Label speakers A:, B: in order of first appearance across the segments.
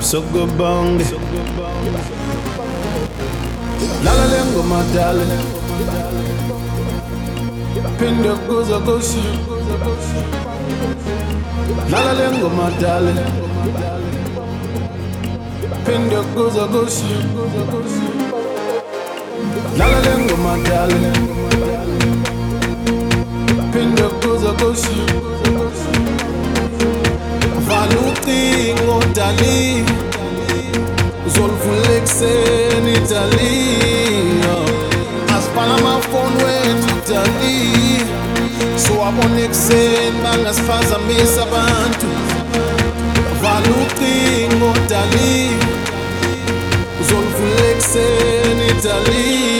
A: Sukabonga. La la lengo madale. Pinda kuza kusi. La la lengo madale. Pinda kuza kusi. La la lengo madale. Pinda kuza kusi. Valutingo dali. Zolvulek sen Italy. Aspala ma phone went Italy. So abona ekuseni bangasifazamisa abantu vala ucingo dali uzoluvula ekuseni dali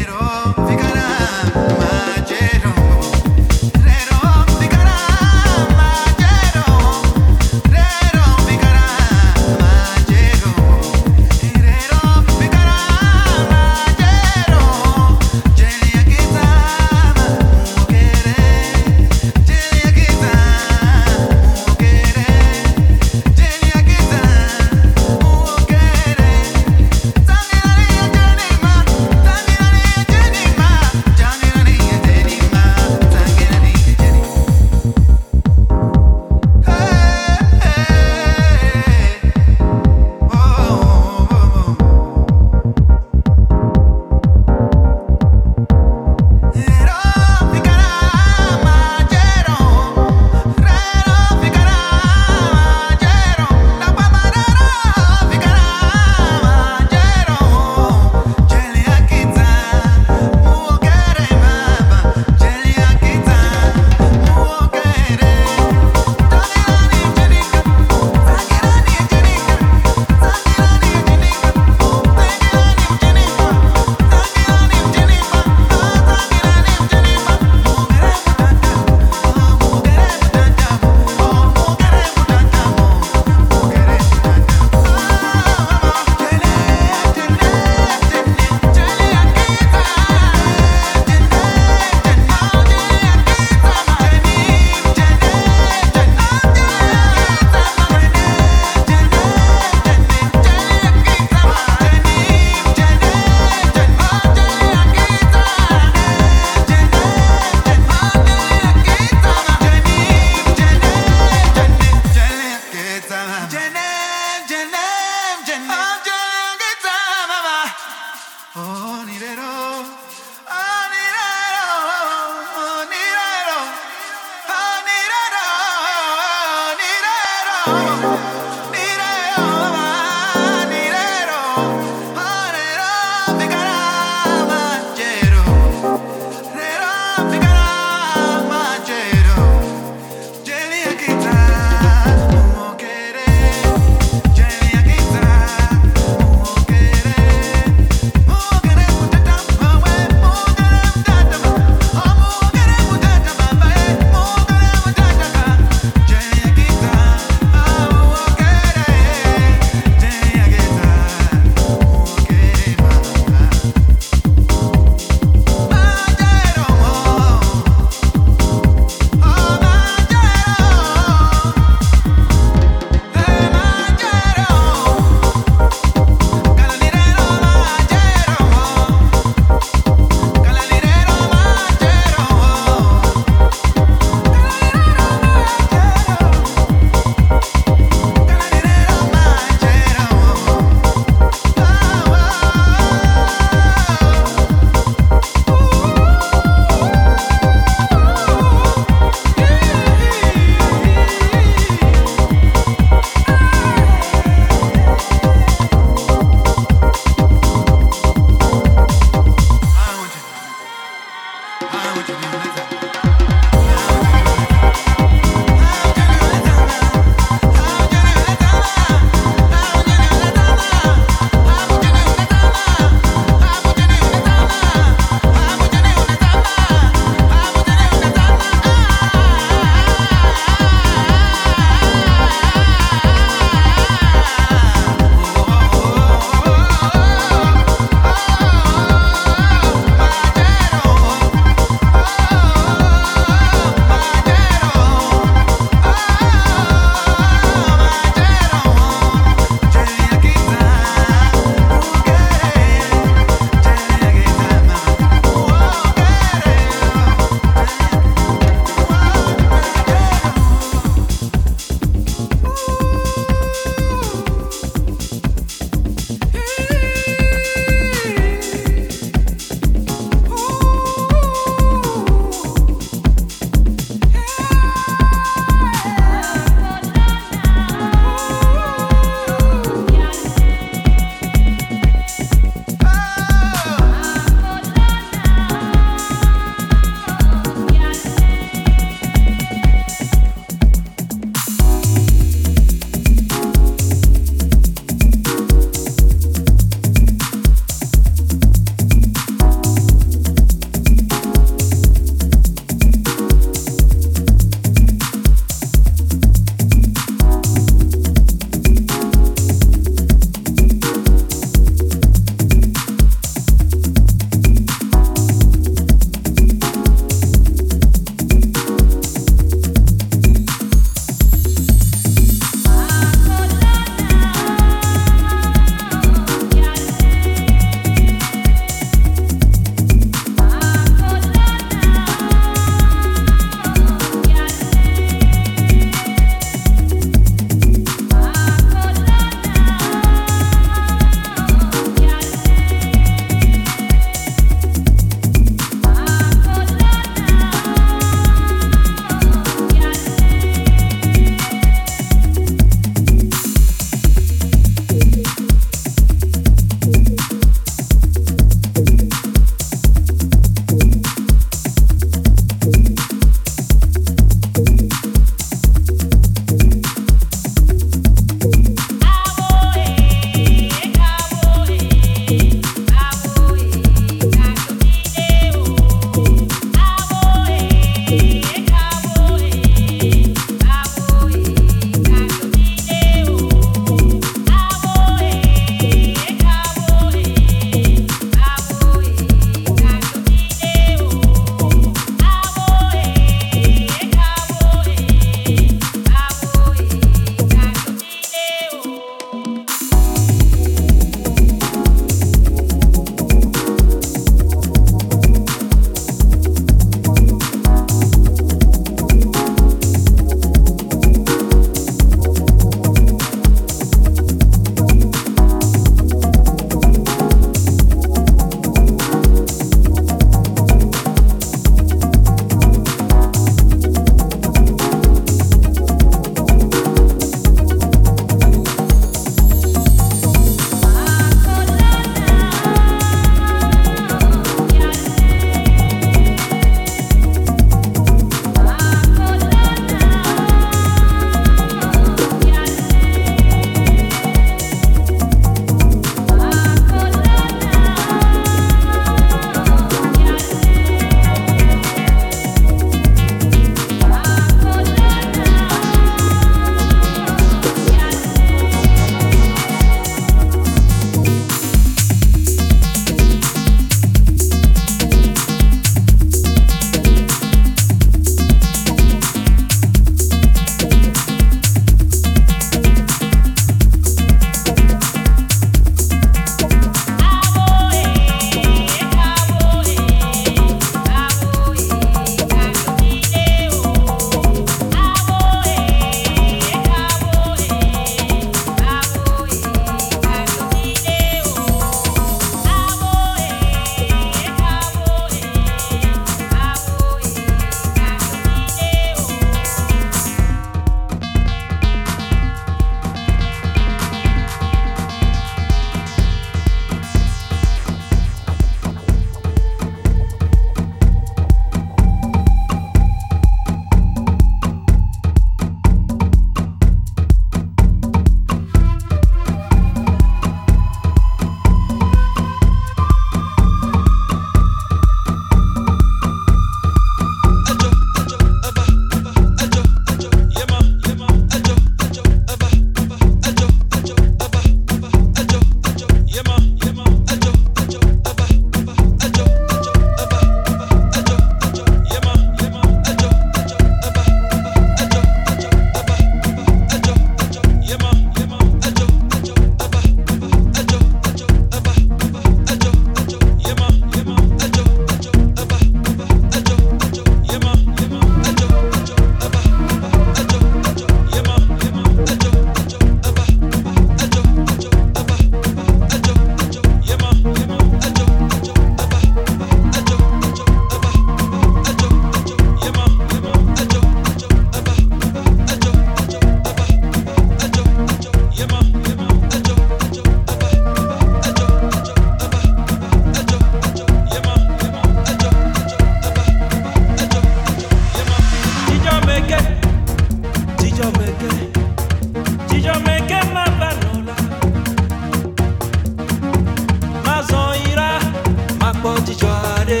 B: dijoare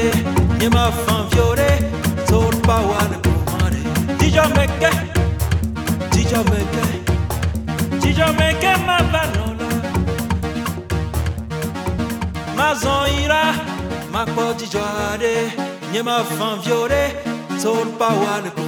B: ni ma fanfiore torba wan kumare dijo meke dijo meke dijo meke ma banola ma zonira ma po dijoare ni ma fanfiore torba wan kumare